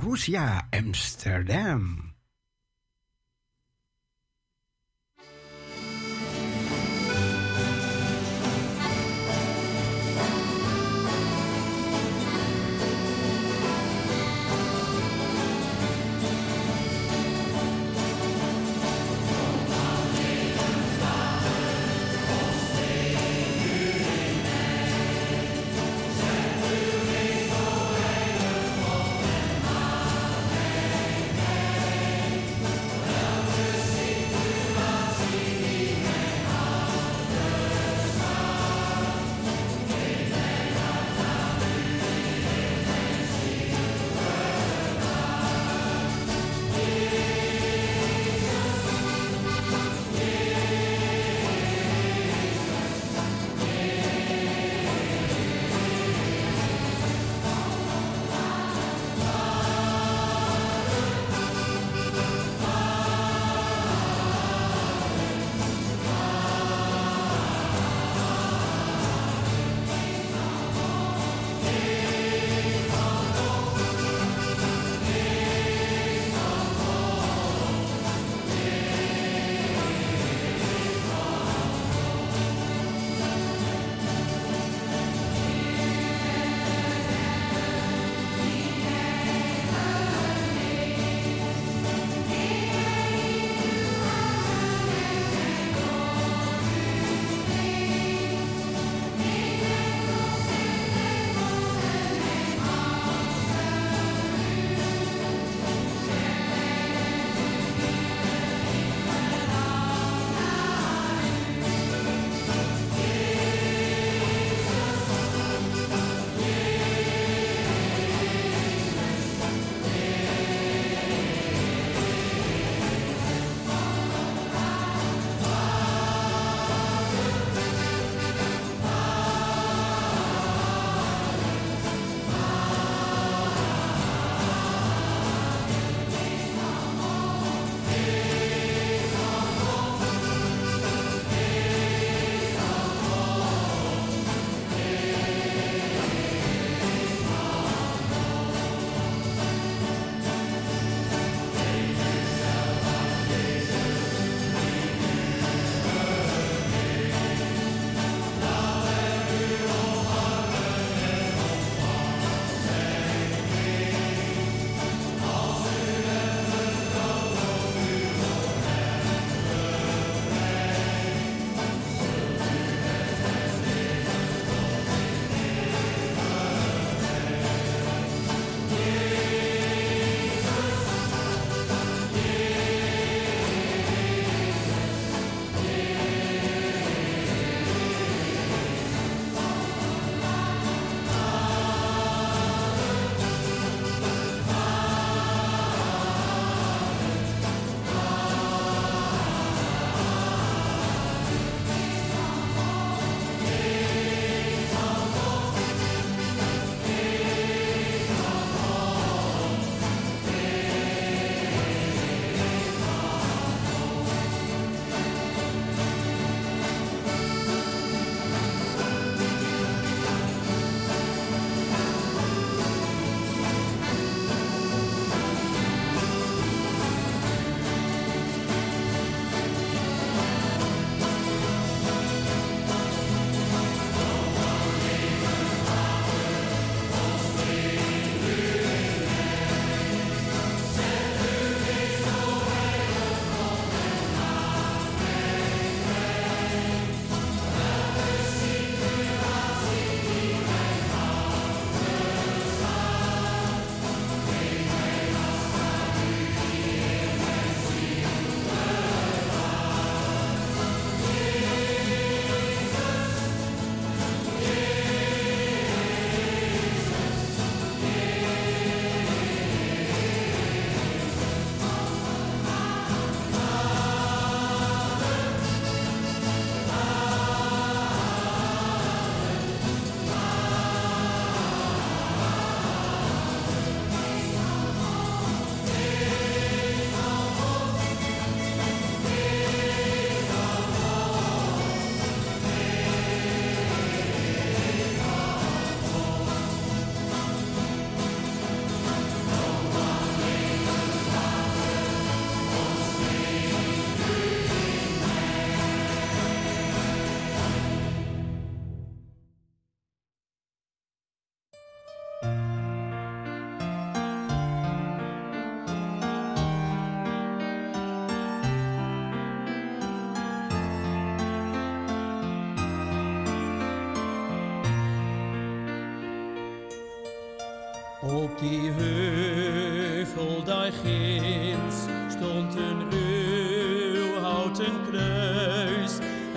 Parousia Amsterdam.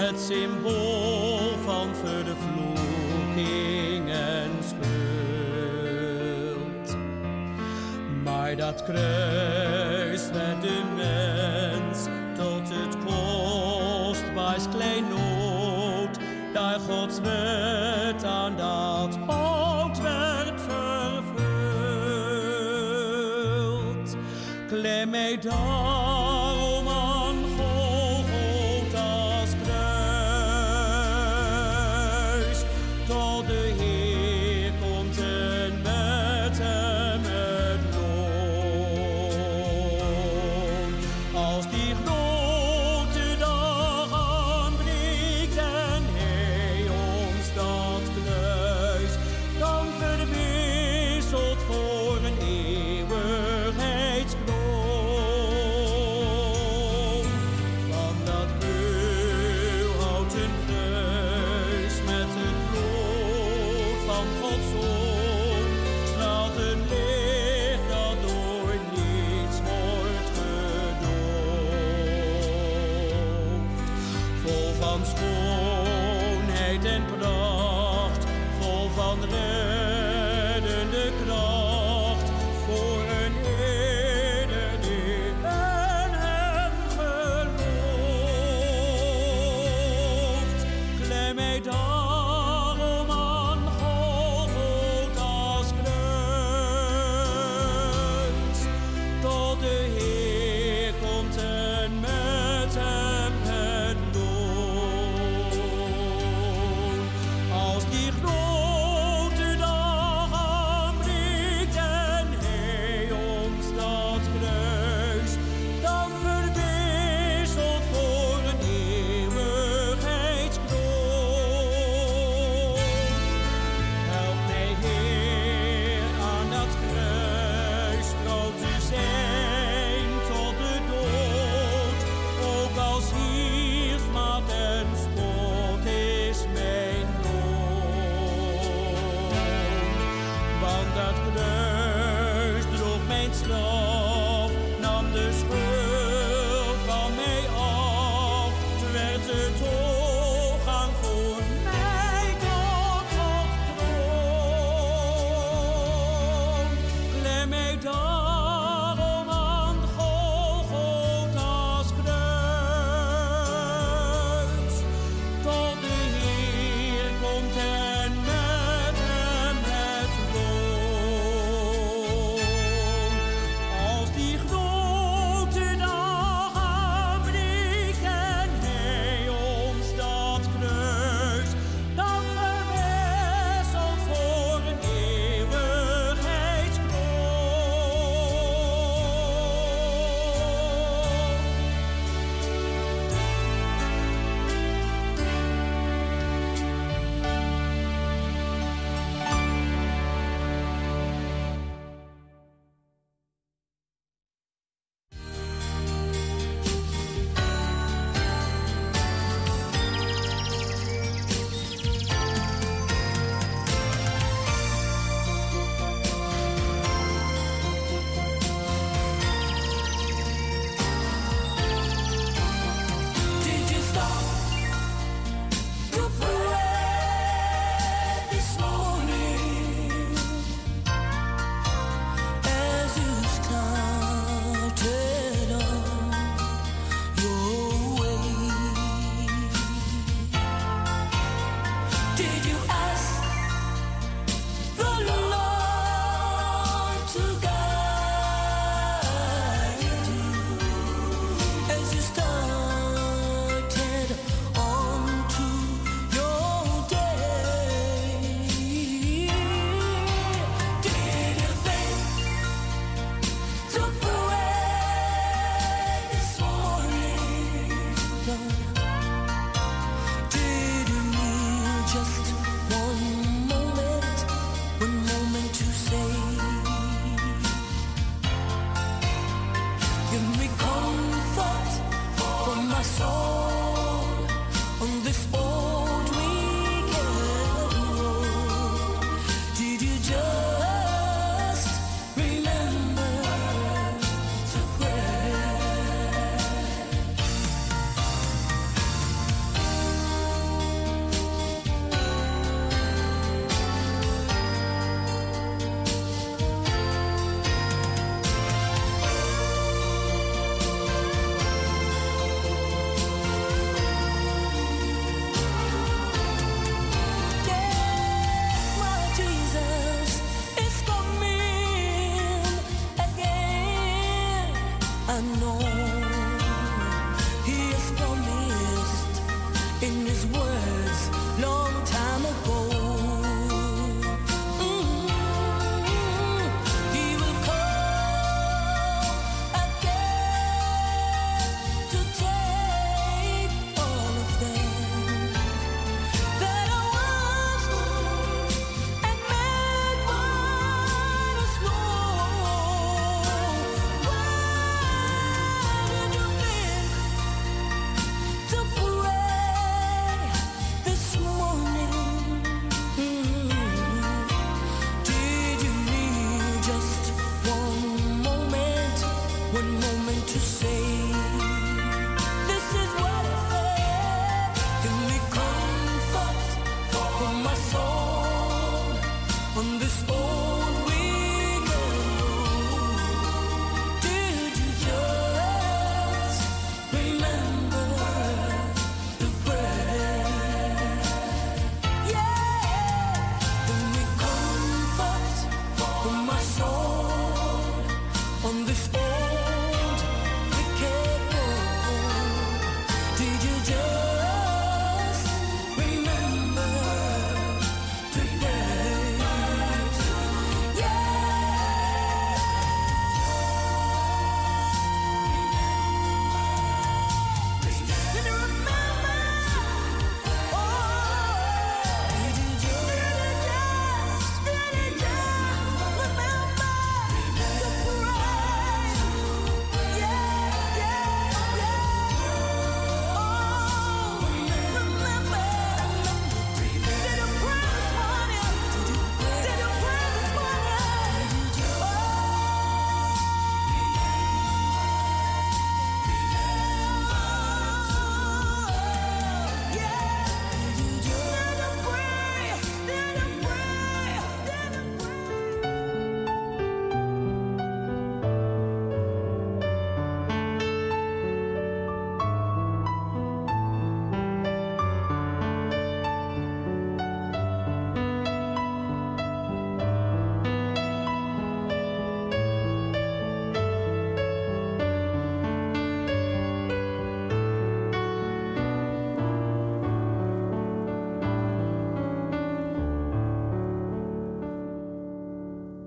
het symbool van vervloeking en schuld. Maar dat kruis met de mens tot het kostbaarst kleinood, daar Gods wet aan dat oud werd vervuld. Klein mij dan.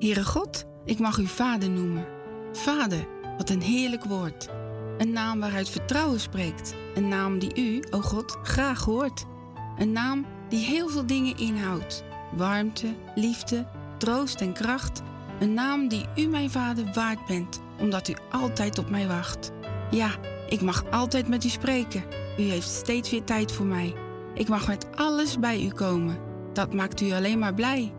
Heere God, ik mag u vader noemen. Vader, wat een heerlijk woord. Een naam waaruit vertrouwen spreekt. Een naam die u, o God, graag hoort. Een naam die heel veel dingen inhoudt. Warmte, liefde, troost en kracht. Een naam die u, mijn vader, waard bent, omdat u altijd op mij wacht. Ja, ik mag altijd met u spreken. U heeft steeds weer tijd voor mij. Ik mag met alles bij u komen. Dat maakt u alleen maar blij.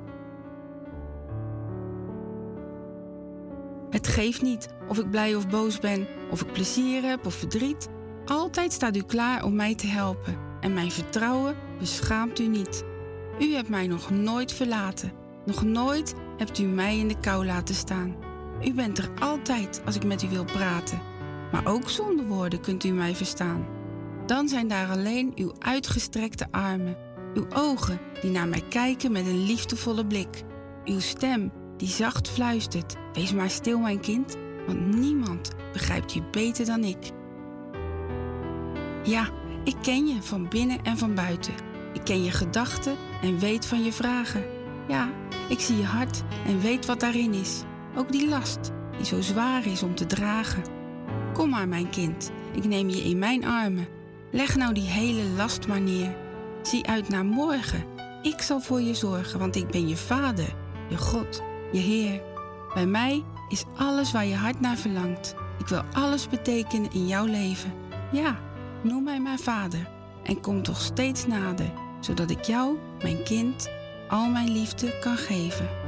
Het geeft niet of ik blij of boos ben, of ik plezier heb of verdriet. Altijd staat u klaar om mij te helpen en mijn vertrouwen beschaamt u niet. U hebt mij nog nooit verlaten. Nog nooit hebt u mij in de kou laten staan. U bent er altijd als ik met u wil praten. Maar ook zonder woorden kunt u mij verstaan. Dan zijn daar alleen uw uitgestrekte armen, uw ogen die naar mij kijken met een liefdevolle blik, uw stem die zacht fluistert: Wees maar stil, mijn kind, want niemand begrijpt je beter dan ik. Ja, ik ken je van binnen en van buiten. Ik ken je gedachten en weet van je vragen. Ja, ik zie je hart en weet wat daarin is. Ook die last die zo zwaar is om te dragen. Kom maar, mijn kind, ik neem je in mijn armen. Leg nou die hele last maar neer. Zie uit naar morgen. Ik zal voor je zorgen, want ik ben je vader, je God, je Heer. Bij mij is alles waar je hart naar verlangt. Ik wil alles betekenen in jouw leven. Ja, noem mij maar vader en kom toch steeds nader, zodat ik jou, mijn kind, al mijn liefde kan geven.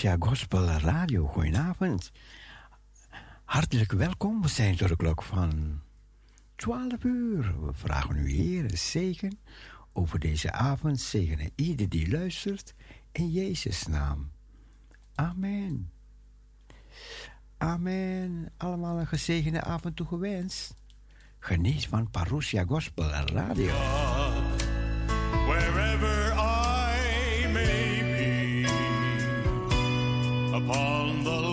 Acacia Gospel Radio. Goedenavond. Hartelijk welkom. We zijn door de klok van 12 uur. We vragen u Heer zegen over deze avond. Zegenen ieder die luistert in Jezus' naam. Amen. Amen. Allemaal een gezegende avond toegewenst. Geniet van Parousia Gospel Radio. Ah, wherever upon the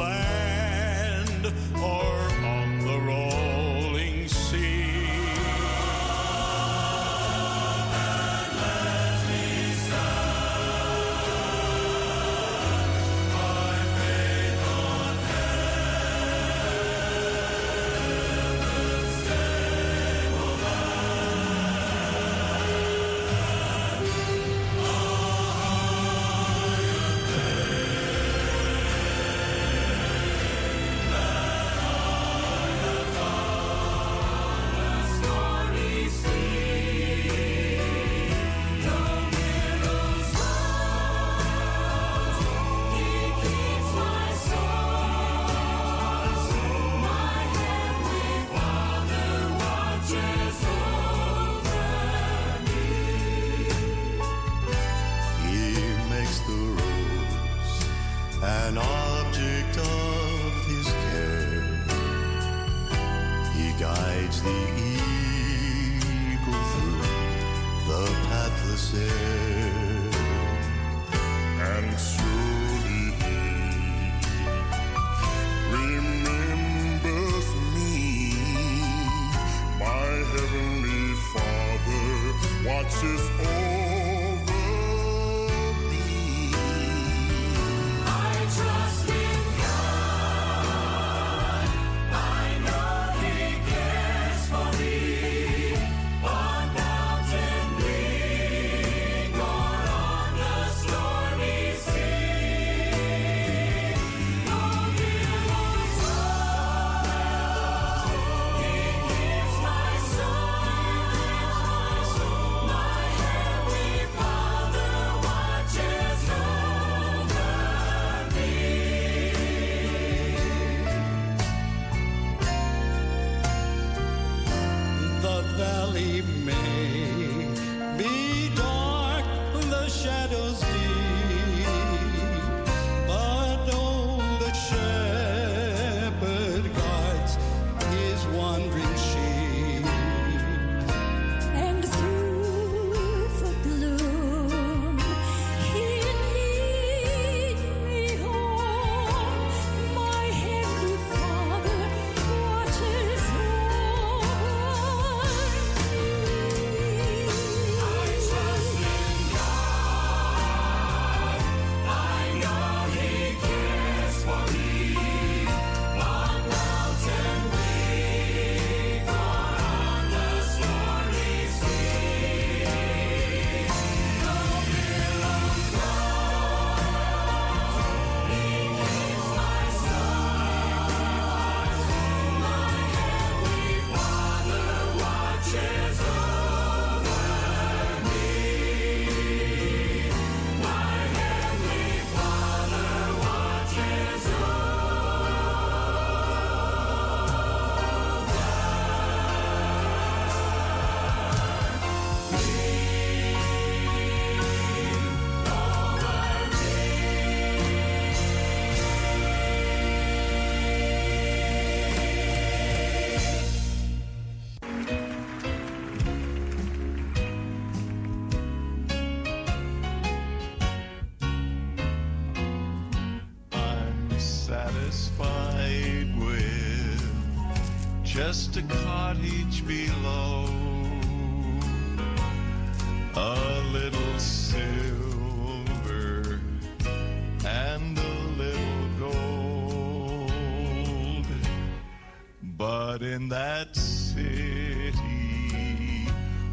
that city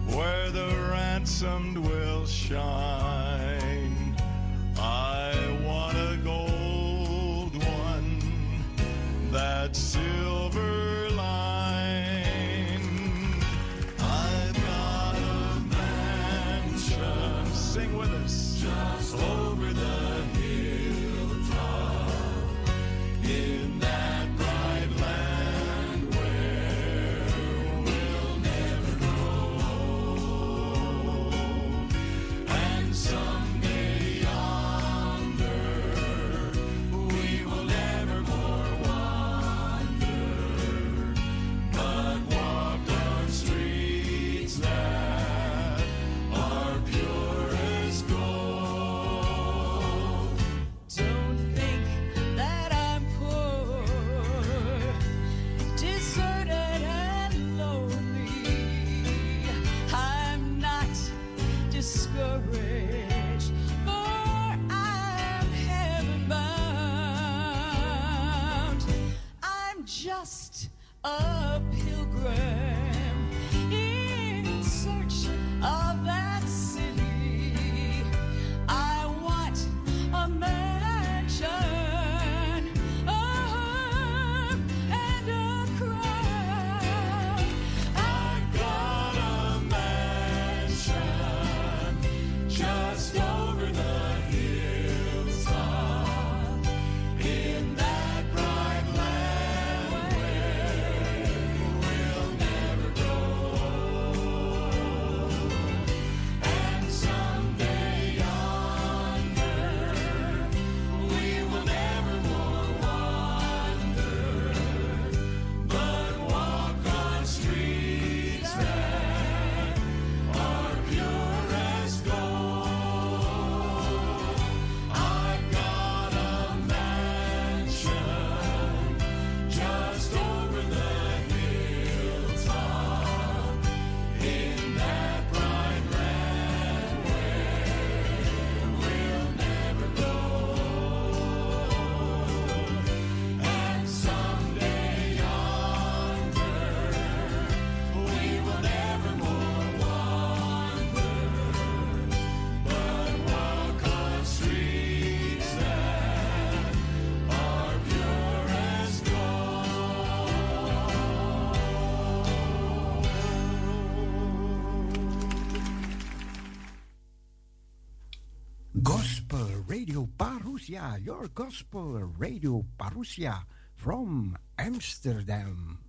where the ransomed will shine. Parousia, your gospel radio Parousia from Amsterdam.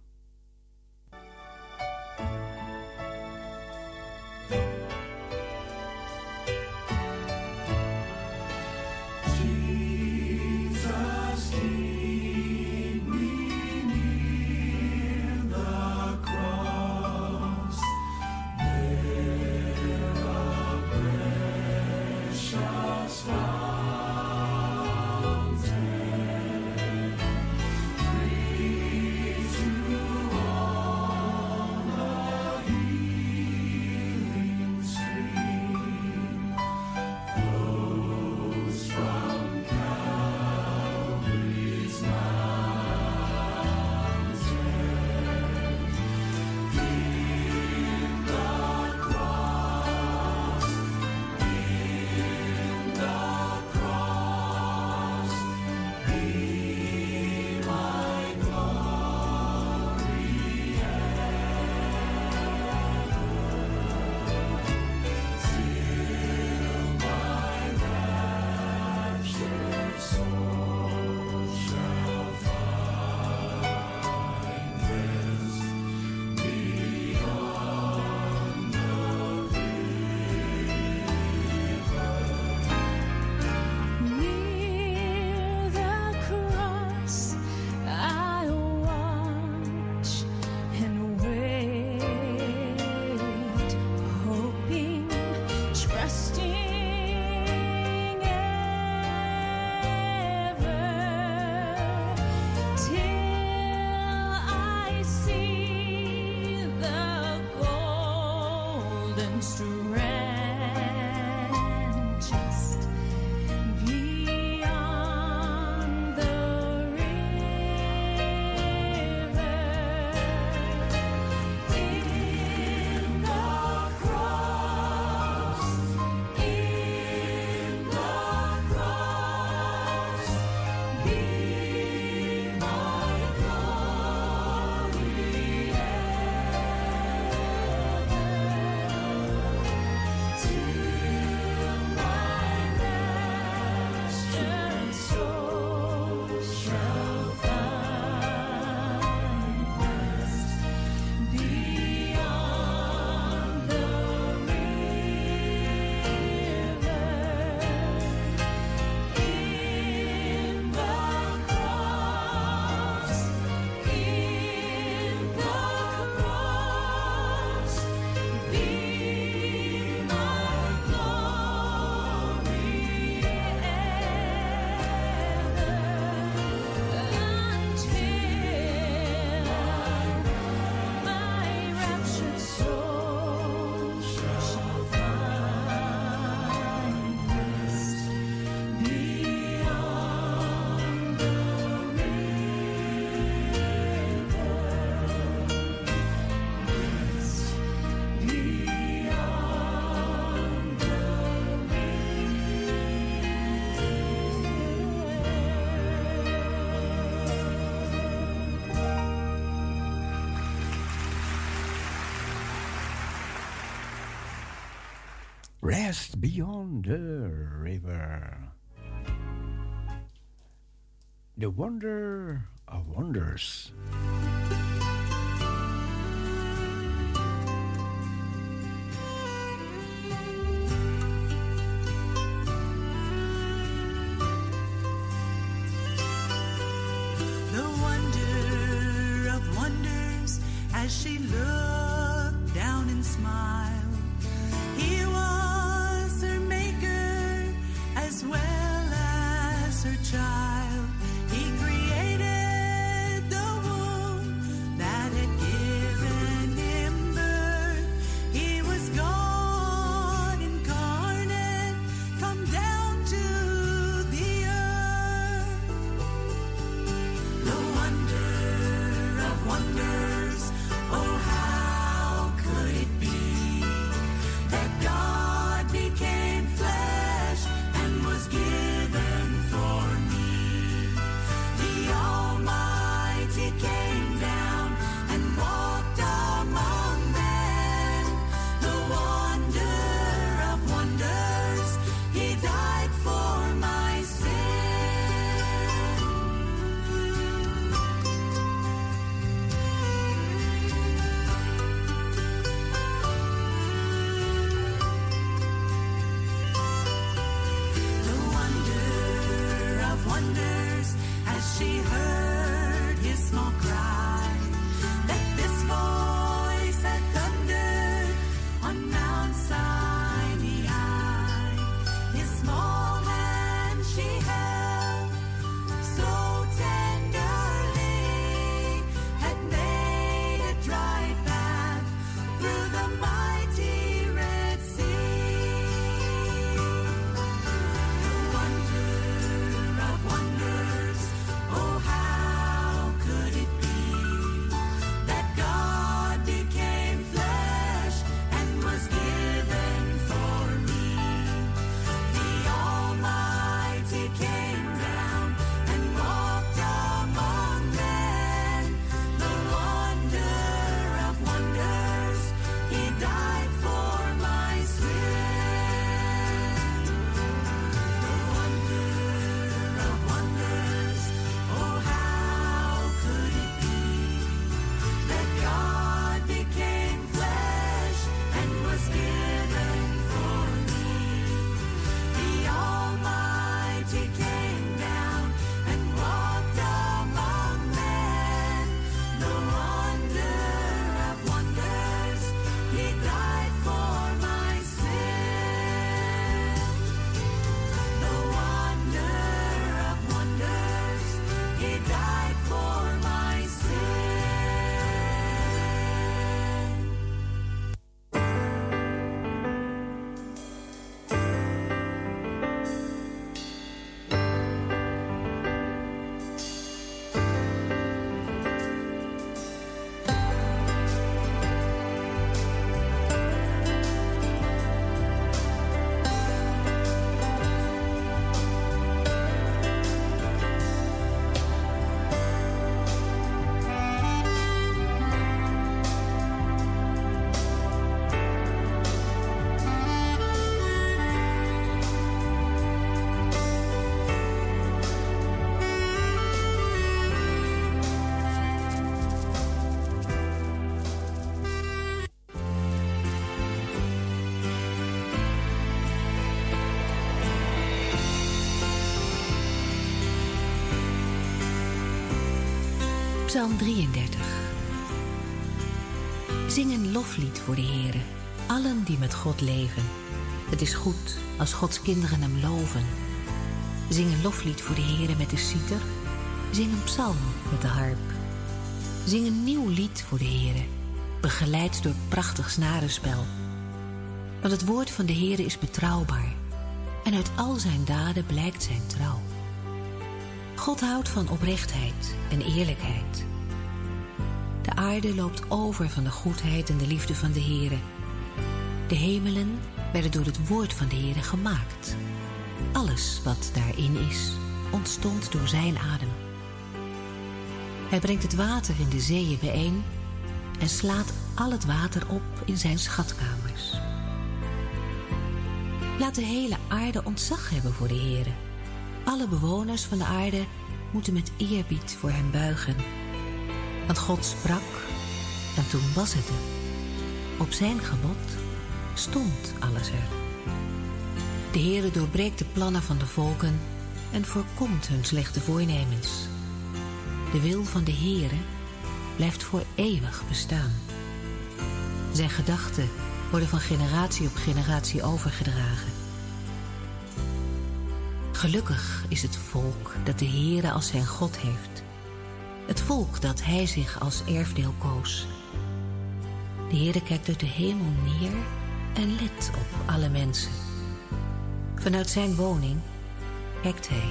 Rest Beyond the River. The Wonder of Wonders. Psalm 33. Zing een loflied voor de Heere, allen die met God leven. Het is goed als Gods kinderen hem loven. Zing een loflied voor de Heere met de citer. Zing een psalm met de harp. Zing een nieuw lied voor de Heere, begeleid door prachtig snarenspel. Want het woord van de Heere is betrouwbaar. En uit al zijn daden blijkt zijn trouw. God houdt van oprechtheid en eerlijkheid. De aarde loopt over van de goedheid en de liefde van de Heere. De hemelen werden door het woord van de Heere gemaakt. Alles wat daarin is, ontstond door zijn adem. Hij brengt het water in de zeeën bijeen en slaat al het water op in zijn schatkamers. Laat de hele aarde ontzag hebben voor de Heere. Alle bewoners van de aarde moeten met eerbied voor hem buigen. Want God sprak en toen was het er. Op zijn gebod stond alles er. De Heere doorbreekt de plannen van de volken en voorkomt hun slechte voornemens. De wil van de Heere blijft voor eeuwig bestaan. Zijn gedachten worden van generatie op generatie overgedragen. Gelukkig is het volk dat de Heere als zijn God heeft. Het volk dat hij zich als erfdeel koos. De Heere kijkt uit de hemel neer en let op alle mensen. Vanuit zijn woning kijkt hij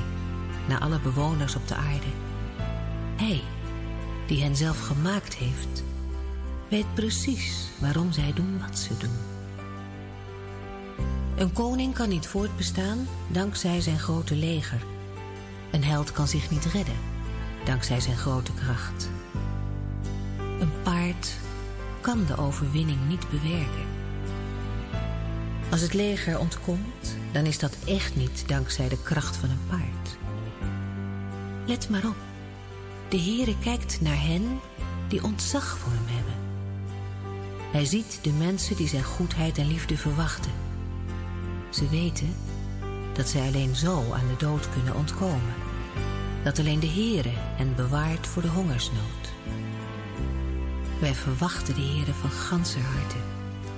naar alle bewoners op de aarde. Hij, die hen zelf gemaakt heeft, weet precies waarom zij doen wat ze doen. Een koning kan niet voortbestaan dankzij zijn grote leger. Een held kan zich niet redden dankzij zijn grote kracht. Een paard kan de overwinning niet bewerken. Als het leger ontkomt, dan is dat echt niet dankzij de kracht van een paard. Let maar op. De Heere kijkt naar hen die ontzag voor hem hebben. Hij ziet de mensen die zijn goedheid en liefde verwachten. Ze weten dat zij alleen zo aan de dood kunnen ontkomen. Dat alleen de Heere hen bewaart voor de hongersnood. Wij verwachten de Heere van ganser harte.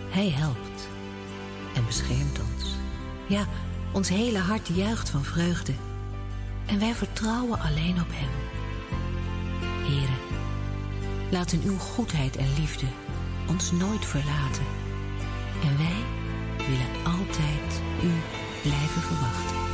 Hij helpt en beschermt ons. Ja, ons hele hart juicht van vreugde. En wij vertrouwen alleen op Hem. Heere, laat in uw goedheid en liefde ons nooit verlaten. En wij willen altijd u blijven verwachten.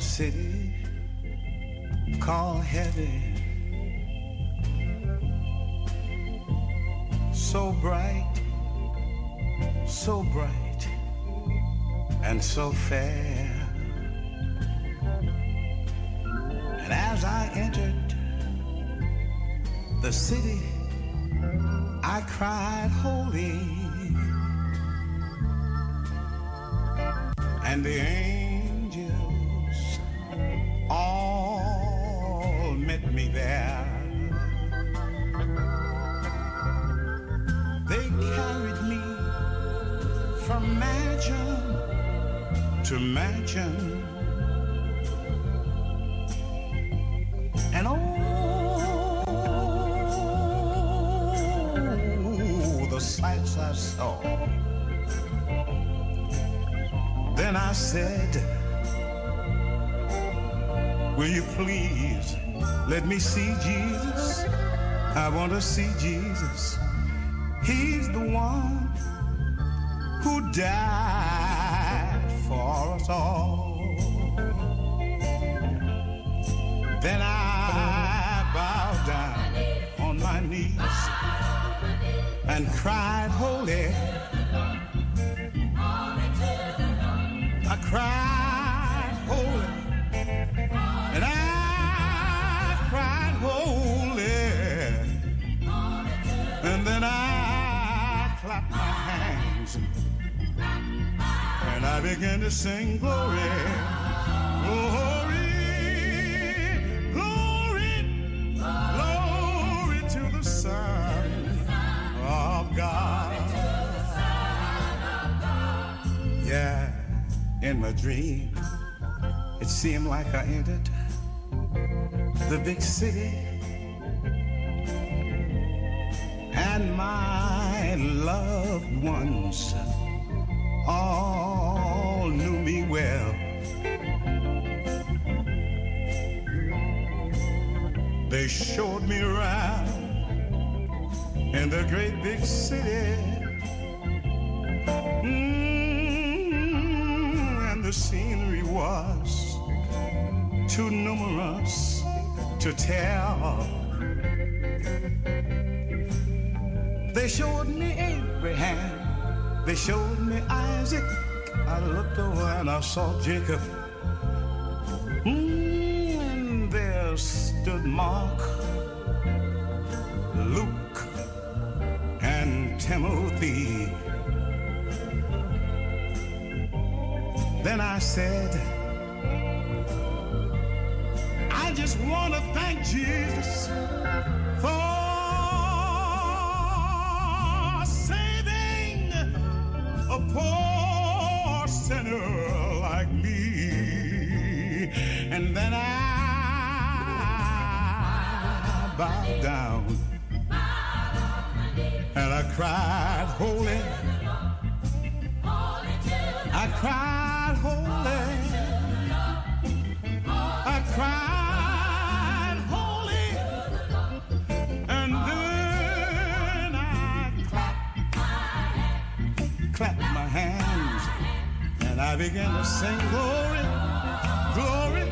City called heaven. So bright, so bright, and so fair. And as I entered the city, I cried, Holy. and the angels to mansion. And oh, the sights I saw. Then I said, Will you please let me see Jesus? I want to see Jesus. He's the one who died all. Then I bowed down on my knees and cried, Holy. I cried And began to sing glory. Glory. Glory. Glory to the Son of God. Yeah in my dream, it seemed like I entered the big city. And my loved ones well. They showed me around in the great big city. Mm, the scenery was too numerous to tell. They showed me Abraham, they showed me Isaac. I looked over and I saw Jacob. And there stood Mark, Luke, and Timothy. Then I said, I just want to thank Jesus for bowed down and I cried, Holy. I cried holy. I cried holy. And then I clapped, clapped my hands and I began to sing glory, glory, glory,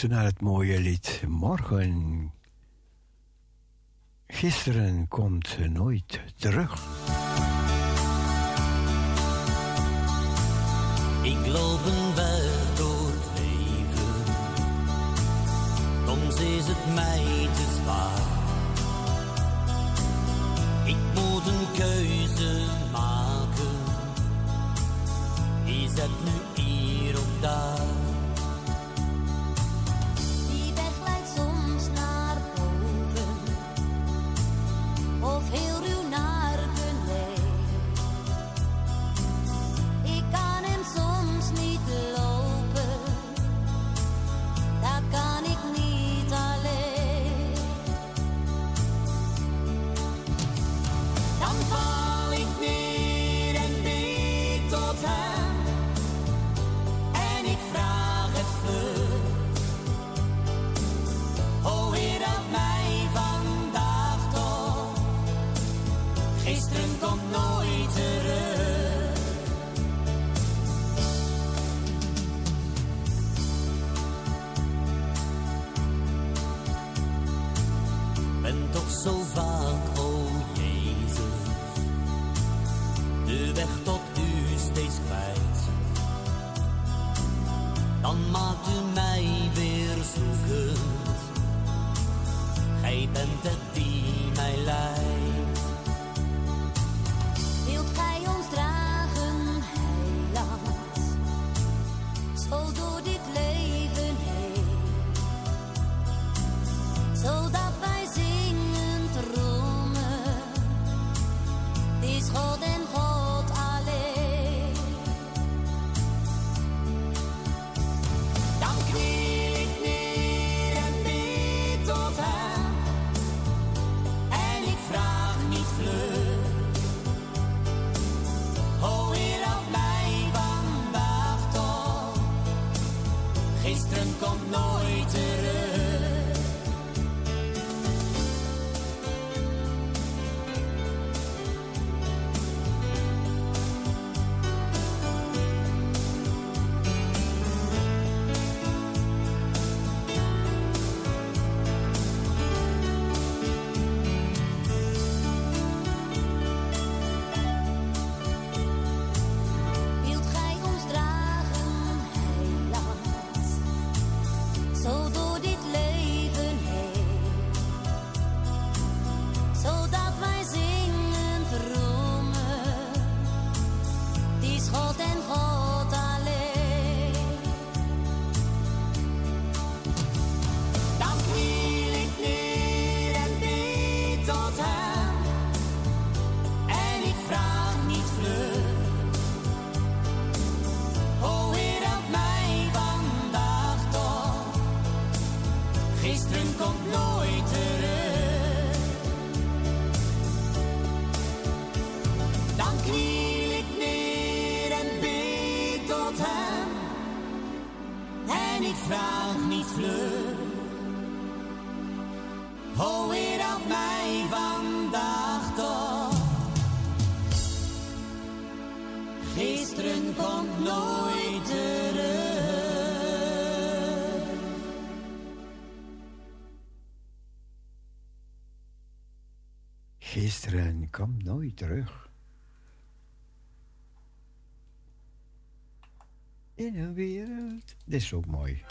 luisteren naar het mooie lied Morgen. Gisteren komt nooit terug. Ik loop een weg door het leven. Soms is het mij te zwaar. Ik moet een keuze maken. Is dat nu maar u mij weer zoekend. Gij bent het die mij leidt. did it. terug. In een wereld. Dit is ook mooi.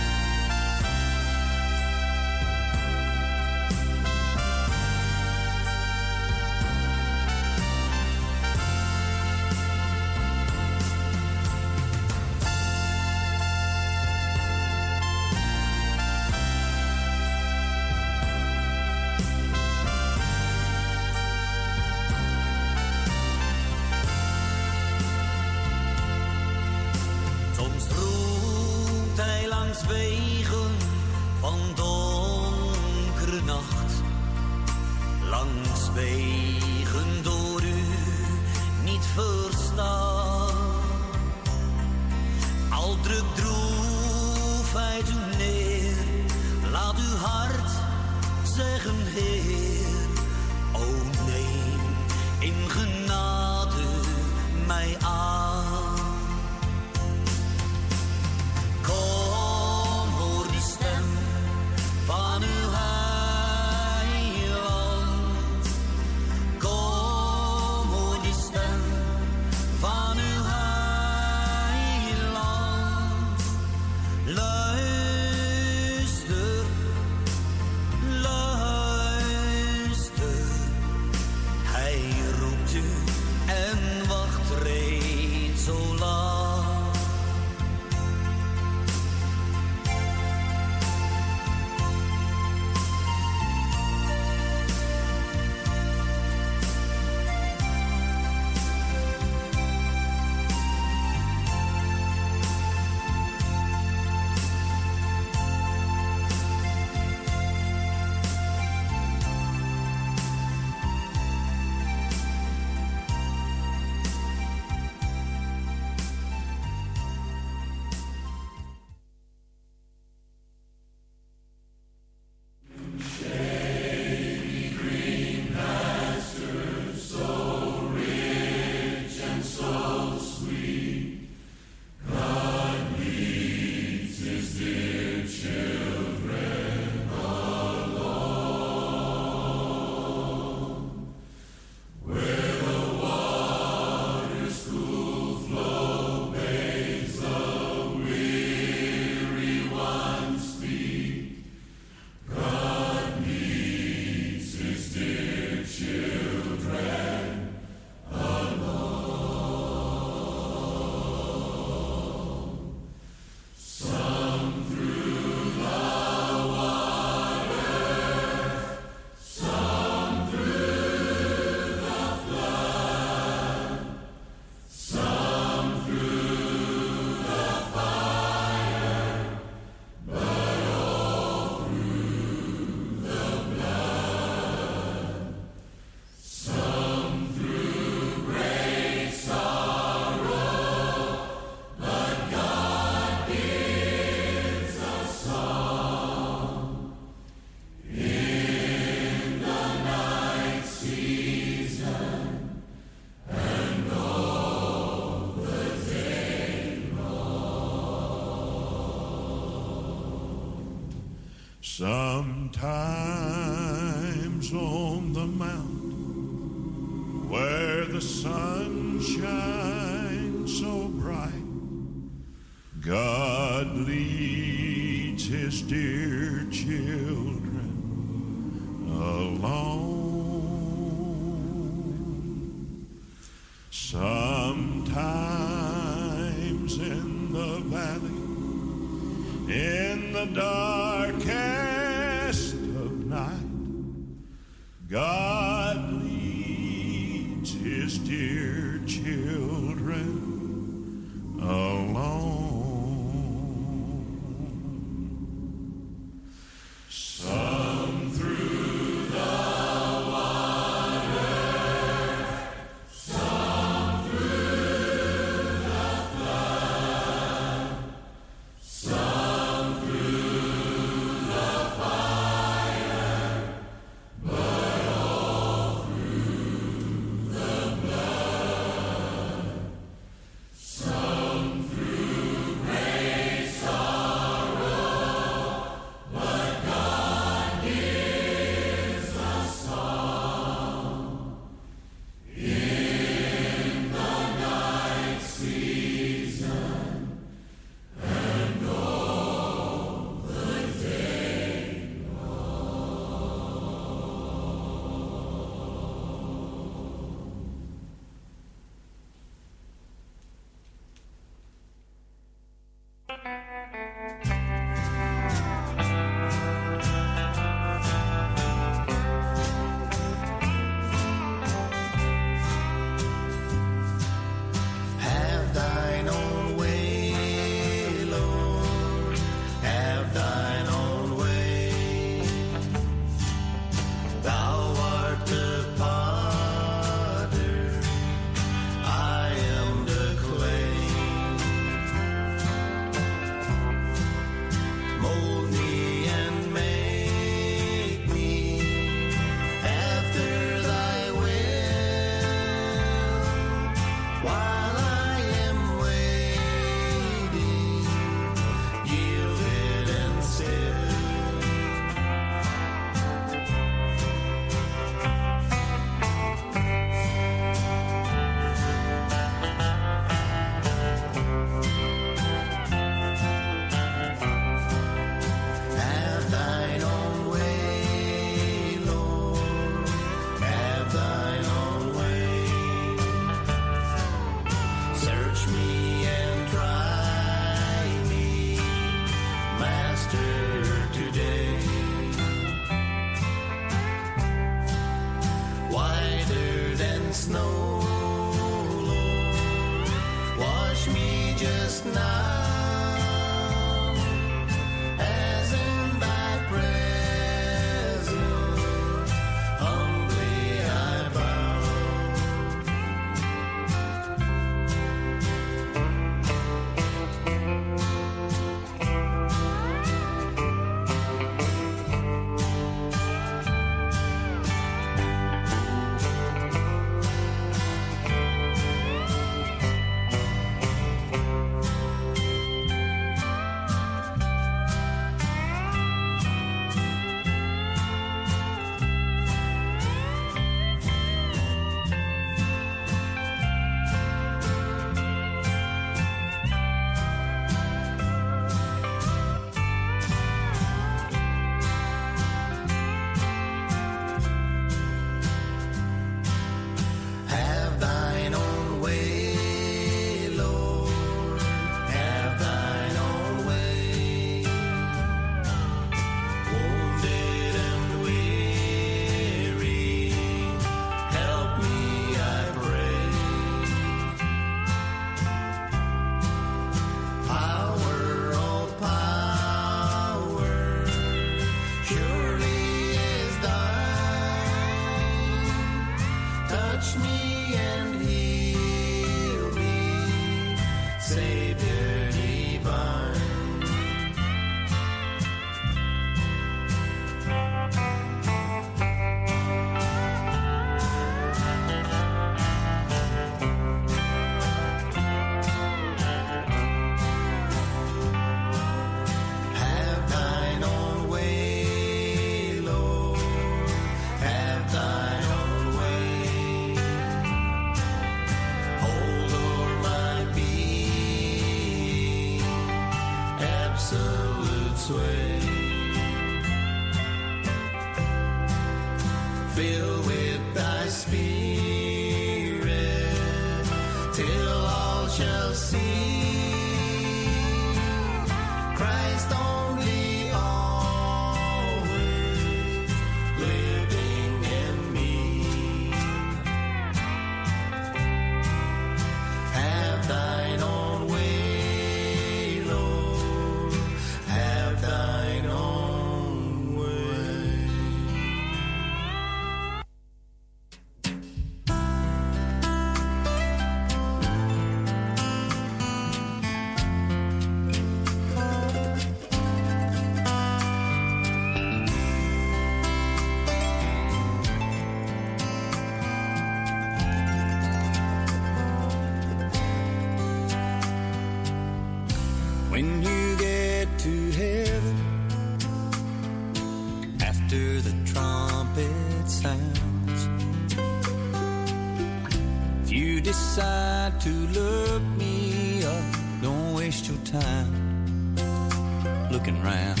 looking round.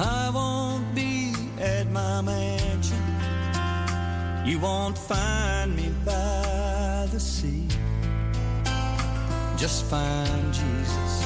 I won't be at my mansion. You won't find me by the sea. Just find Jesus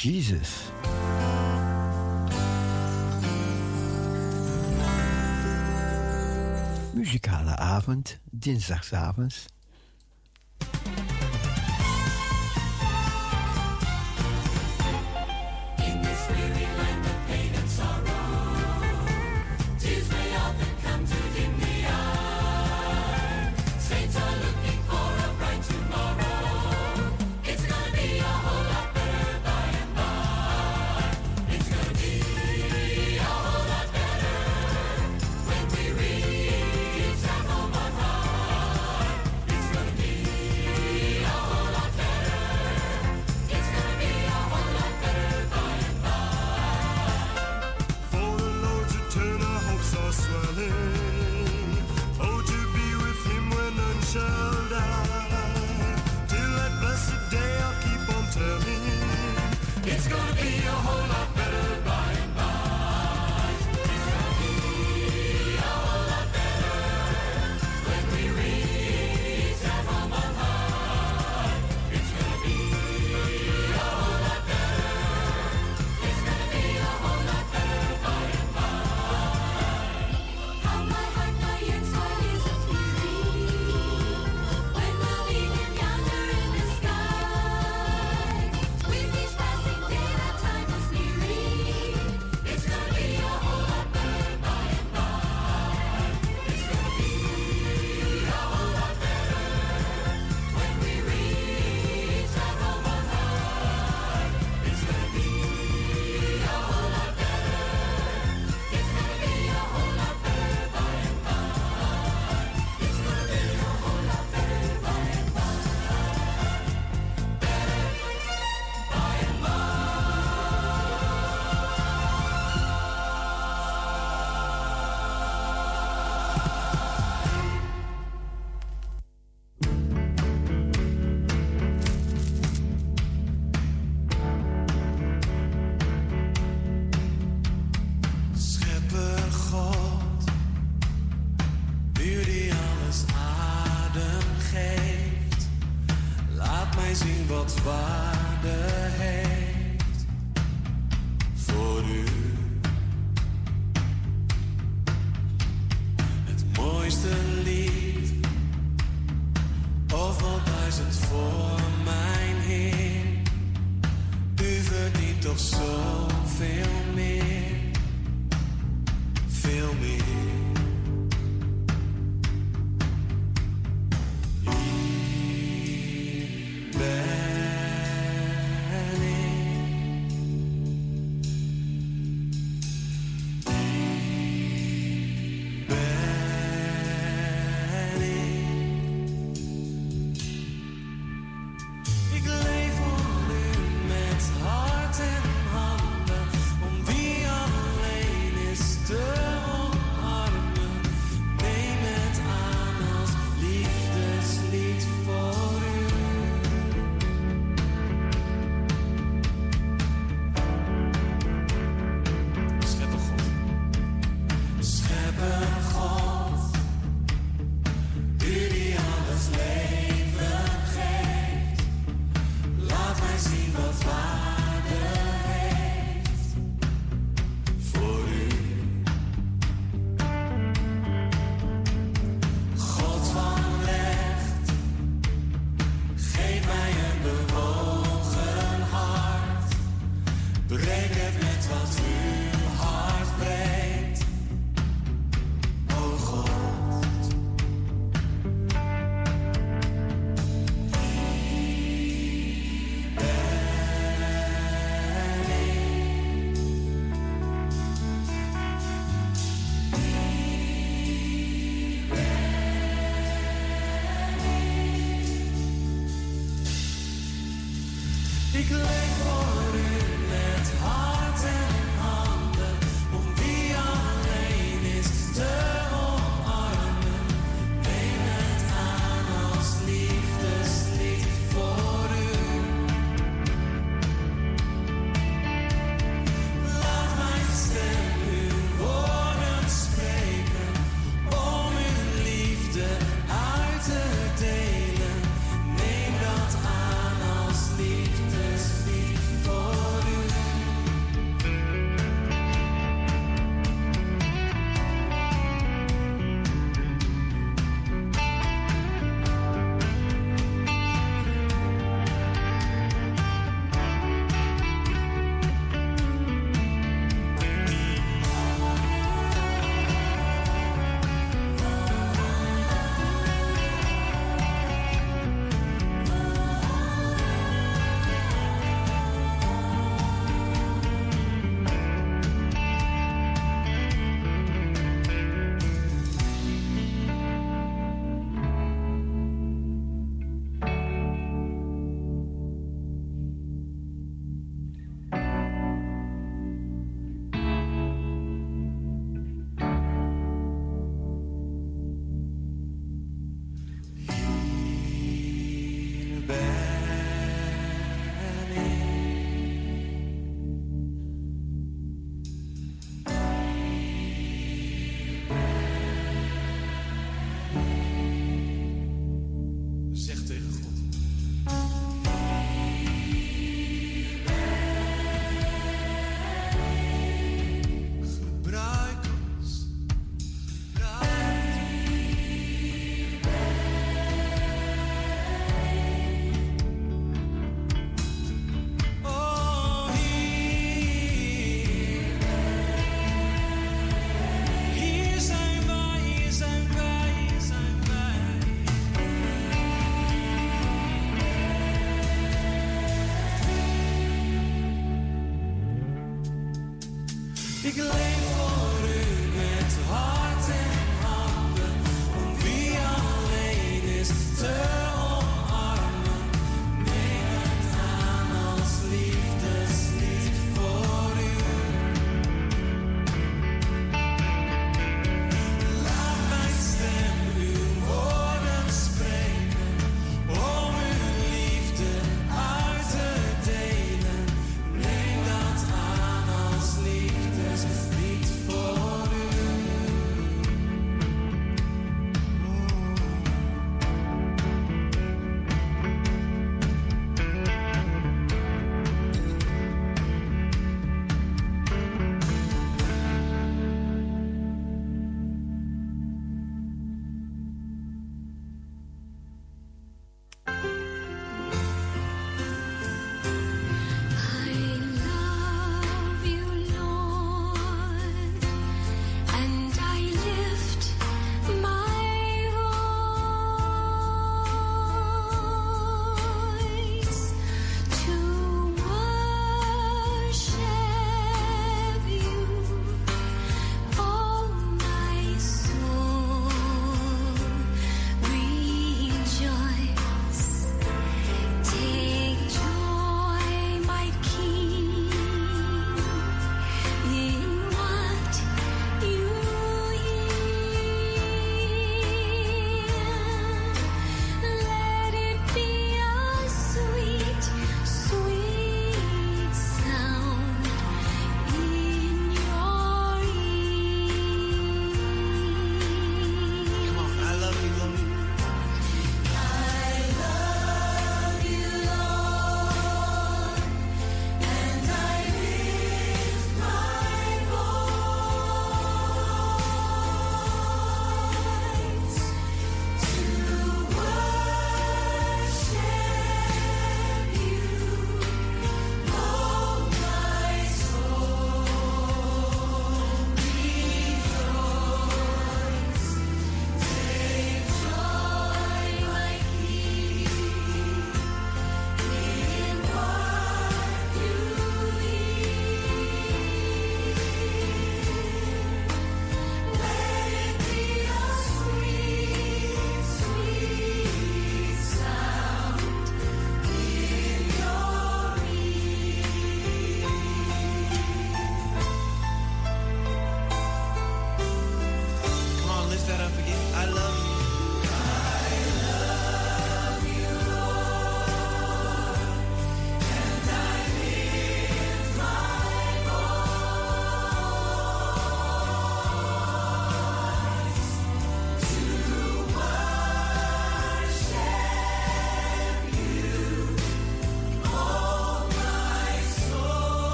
Jesus. Muzikale avond, dinsdagsavonds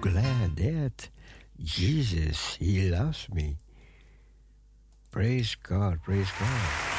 glad that Jesus, He loves me. Praise God, praise God.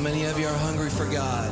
How many of you are hungry for God?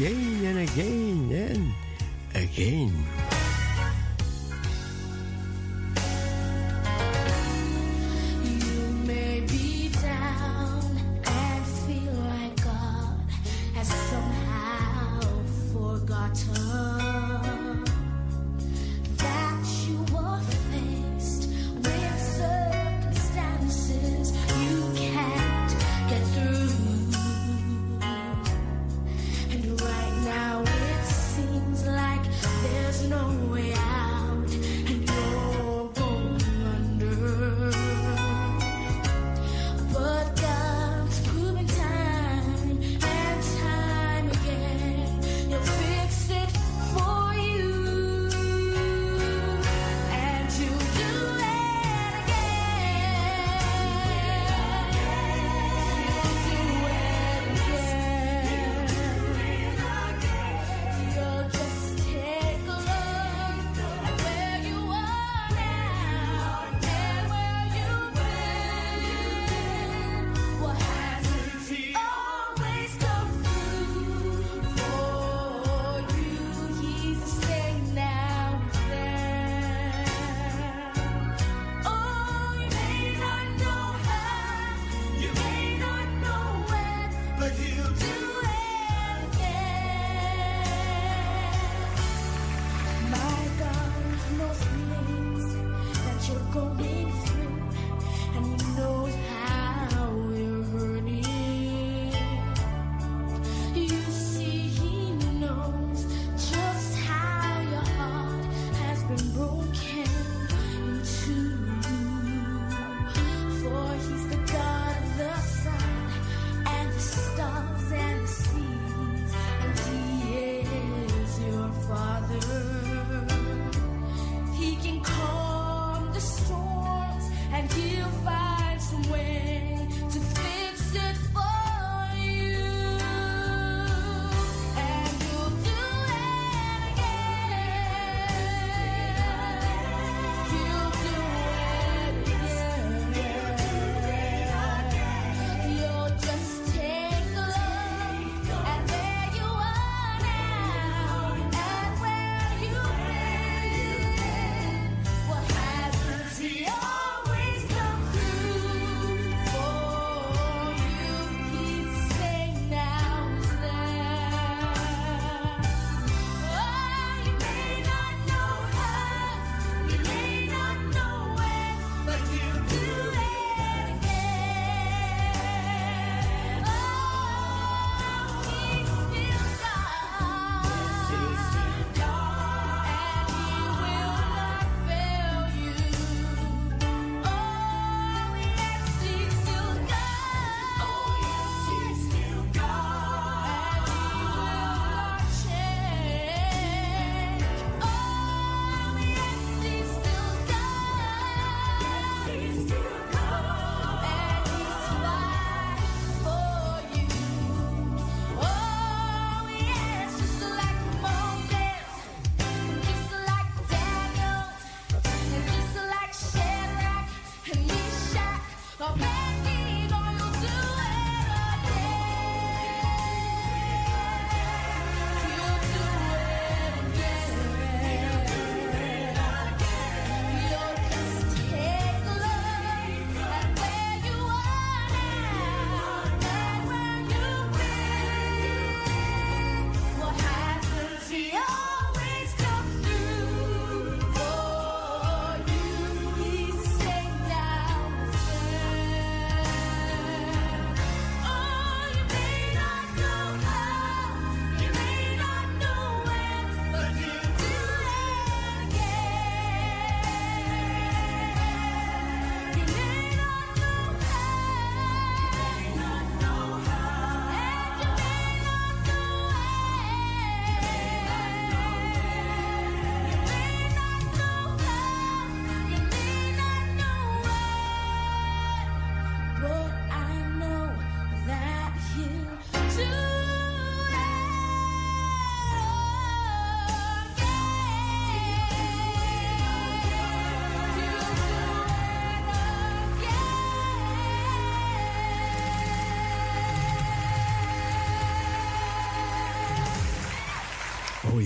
again and again.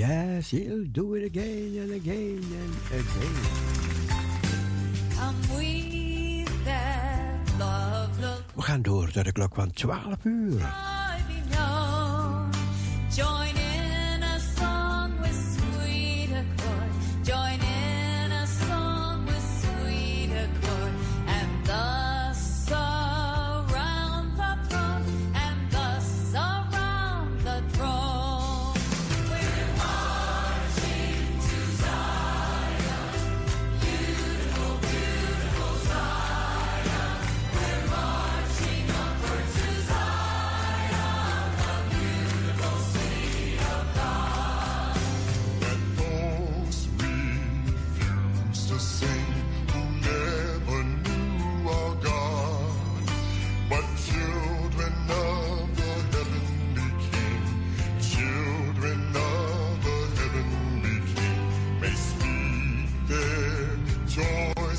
Yes, he'll do it again and again and again. We gaan door tot de klok van 12 uur.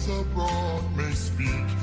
abroad may speak.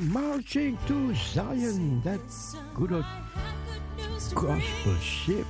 marching, to Zion, that good old gospel ship.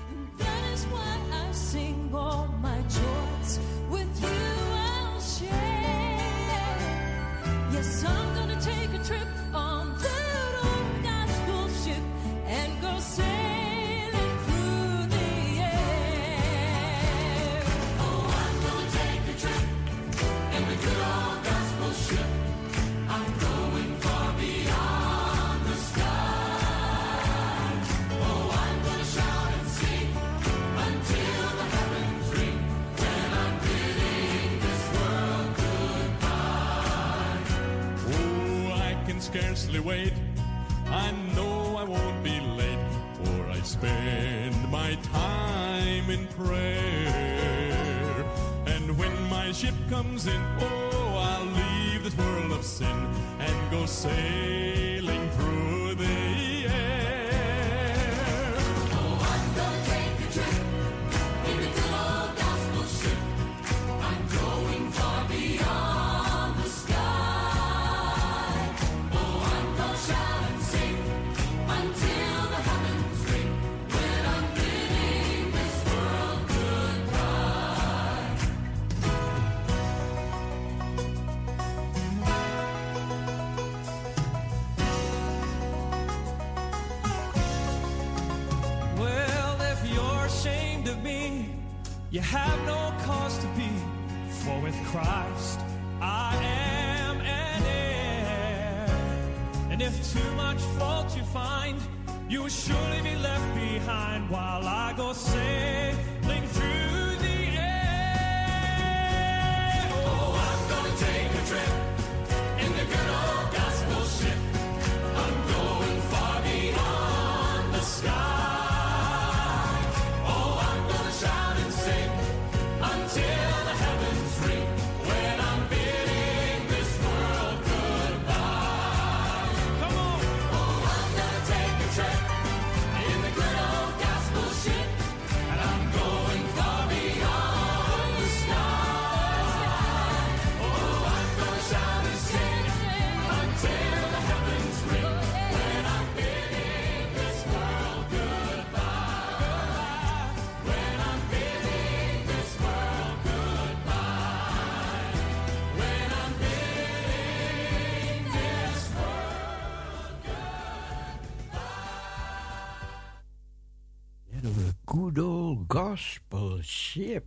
Gospel ship.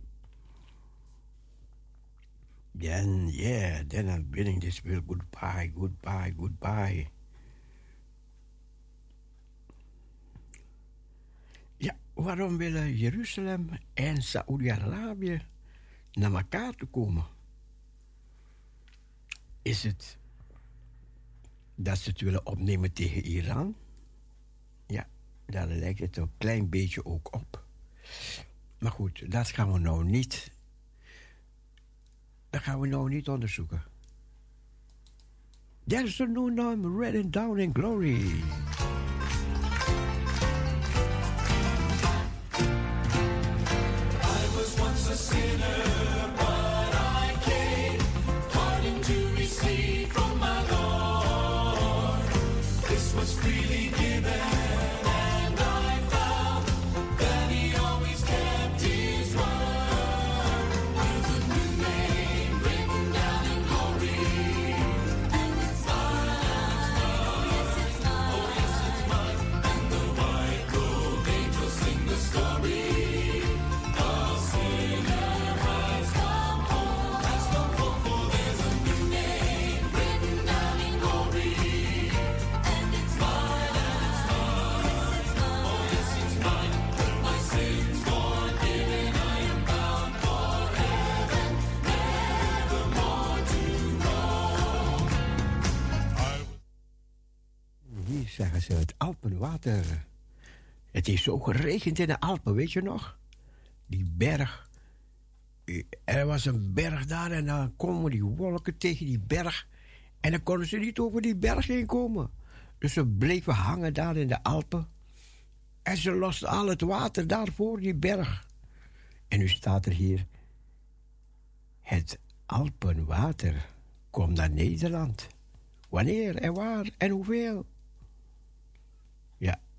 Then, yeah, then I'm bidding this will goodbye, goodbye, goodbye. Ja, waarom willen Jeruzalem en Saoedi-Arabië naar elkaar toe komen? Is het dat ze het willen opnemen tegen Iran? Ja, daar lijkt het een klein beetje ook op. Maar goed, dat gaan we nou niet. Dat gaan we nou niet onderzoeken. There's a new name written down in glory. Zeggen ze het Alpenwater. Het is zo geregend in de Alpen, weet je nog? Die berg. Er was een berg daar en dan komen die wolken tegen die berg. En dan konden ze niet over die berg heen komen. Dus ze bleven hangen daar in de Alpen. En ze losten al het water daar voor die berg. En nu staat er hier: Het Alpenwater komt naar Nederland. Wanneer en waar en hoeveel?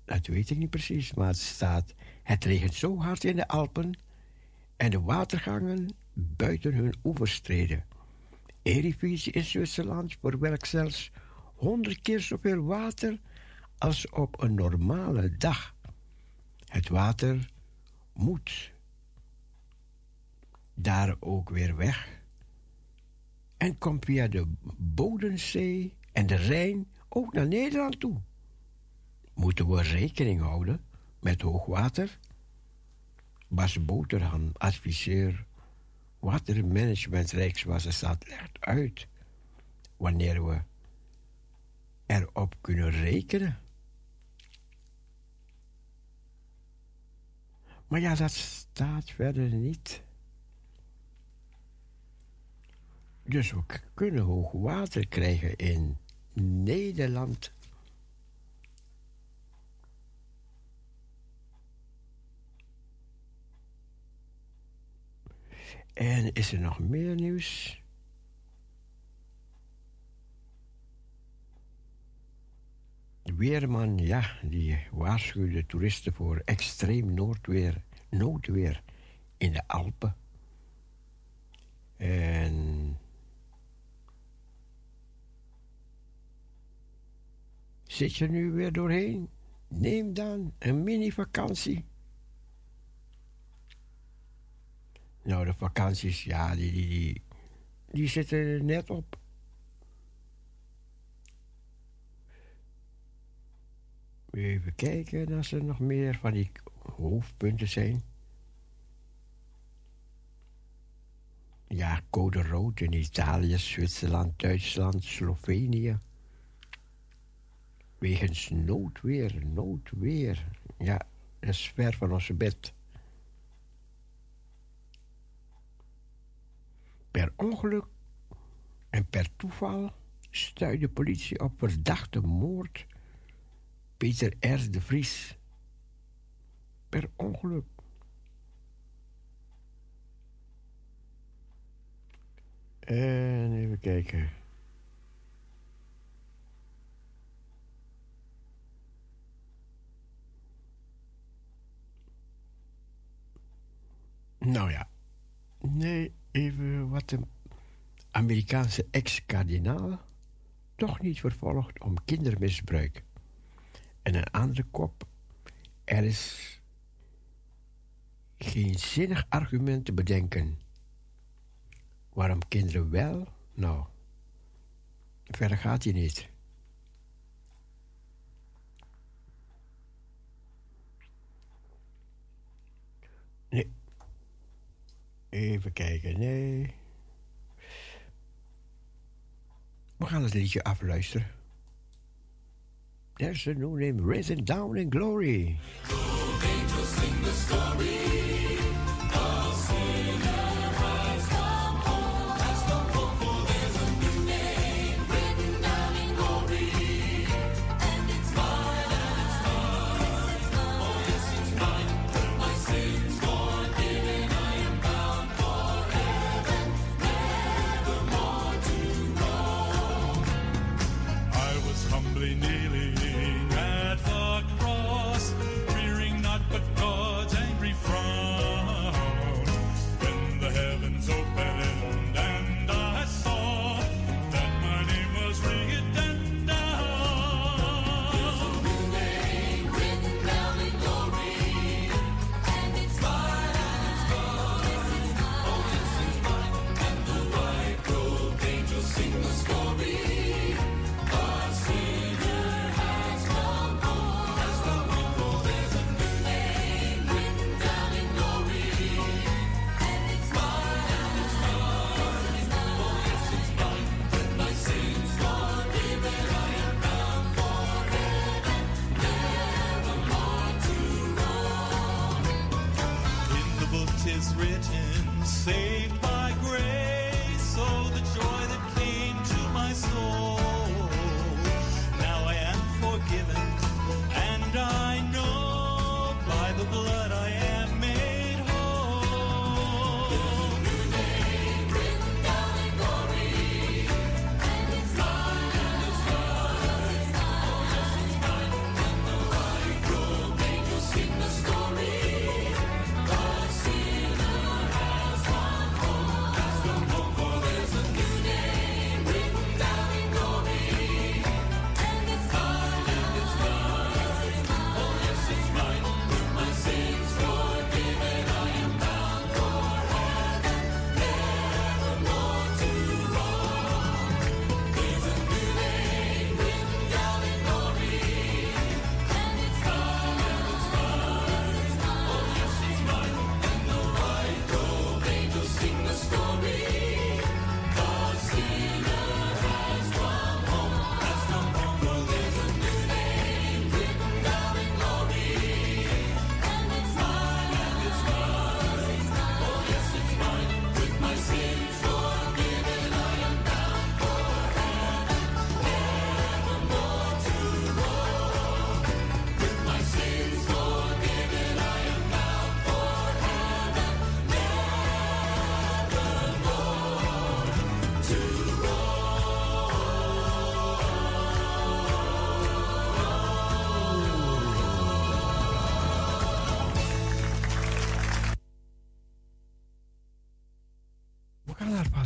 Dat weet ik niet precies, maar het staat: Het regent zo hard in de Alpen en de watergangen buiten hun oevers treden. Eredivisie in Zwitserland verwerkt zelfs honderd keer zoveel water als op een normale dag. Het water moet daar ook weer weg en komt via de Bodensee en de Rijn ook naar Nederland toe. Moeten we rekening houden met hoogwater? Bas Boterham, adviseur Watermanagement Rijkswaterstaat, legt uit wanneer we erop kunnen rekenen. Maar ja, dat staat verder niet. Dus we kunnen hoog water krijgen in Nederland. En is er nog meer nieuws? De weerman, ja, die waarschuwde toeristen voor extreem noordweer, noodweer in de Alpen. En zit je nu weer doorheen? Neem dan een mini-vakantie. Nou, de vakanties, ja, die, die, die, zitten er net op. Even kijken als er nog meer van die hoofdpunten zijn. Ja, code rood in Italië, Zwitserland, Duitsland, Slovenië. Wegens noodweer, noodweer. Ja, dat is ver van onze bed. Per ongeluk en per toeval stuit de politie op verdachte moord Peter R. de Vries. Per ongeluk. En even kijken. Nou ja. Nee, even wat de Amerikaanse ex-kardinaal toch niet vervolgd om kindermisbruik. En een andere kop, er is geen zinnig argument te bedenken waarom kinderen wel, nou, verder gaat hij niet. Nee, Even kijken, nee. We gaan het liedje afluisteren. There's a new name, Risen Down in Glory. Glory, angels, sing the sky.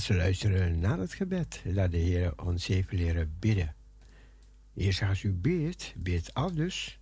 ze luisteren naar het gebed dat de Heer ons even leren bidden. Eerst als u beet, beet al dus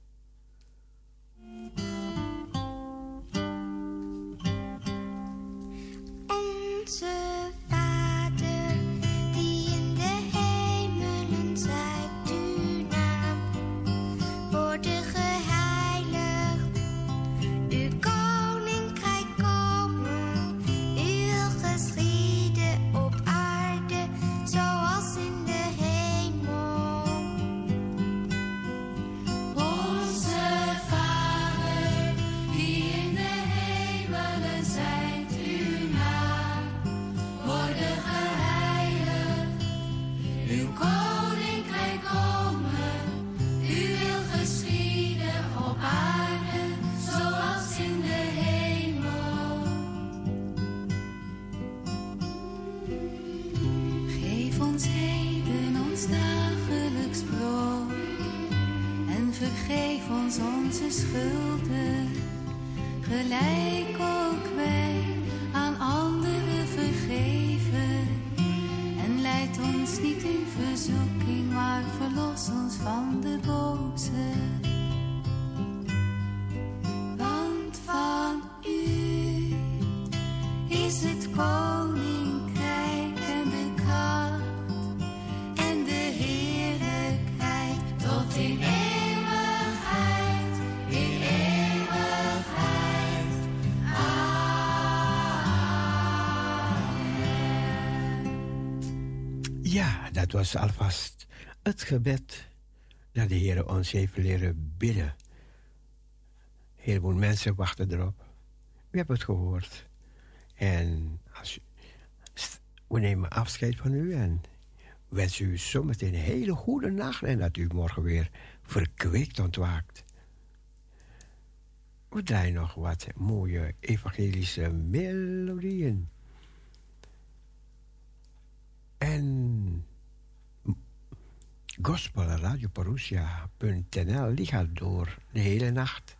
Ja, dat was alvast het gebed dat de Heer ons heeft leren bidden. Een heleboel mensen wachten erop. U hebt het gehoord. En als we nemen afscheid van u en wensen u zometeen een hele goede nacht en dat u morgen weer verkwikt ontwaakt. We draaien nog wat mooie evangelische melodieën. En gospelradioparousia.nl die gaat door de hele nacht.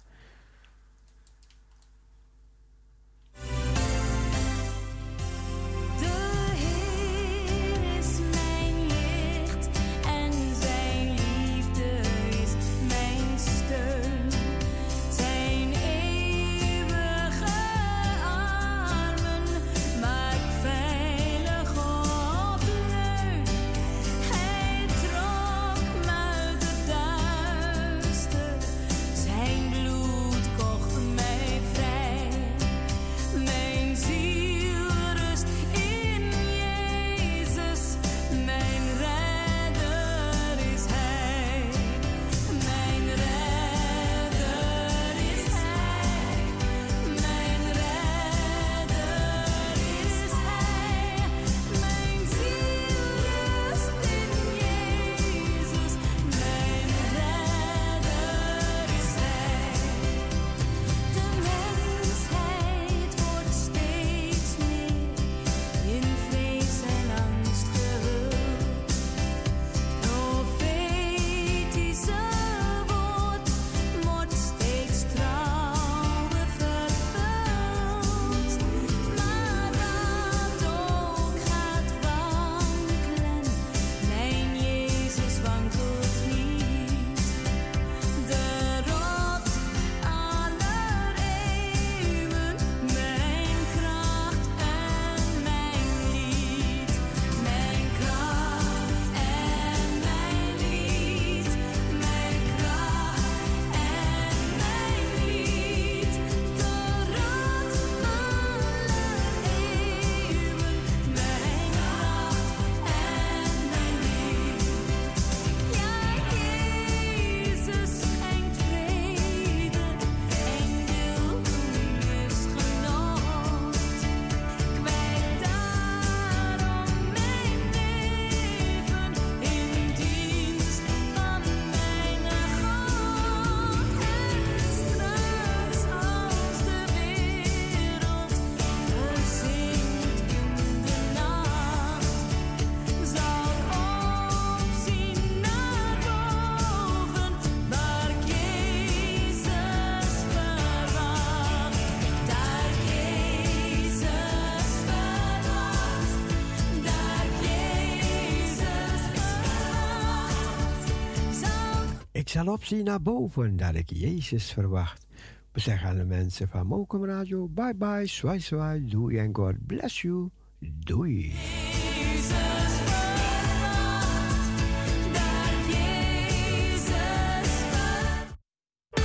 Opzien naar boven dat ik Jezus verwacht. We zeggen aan de mensen van Mokum Radio, bye bye, swai swai, doei en God bless you, doei.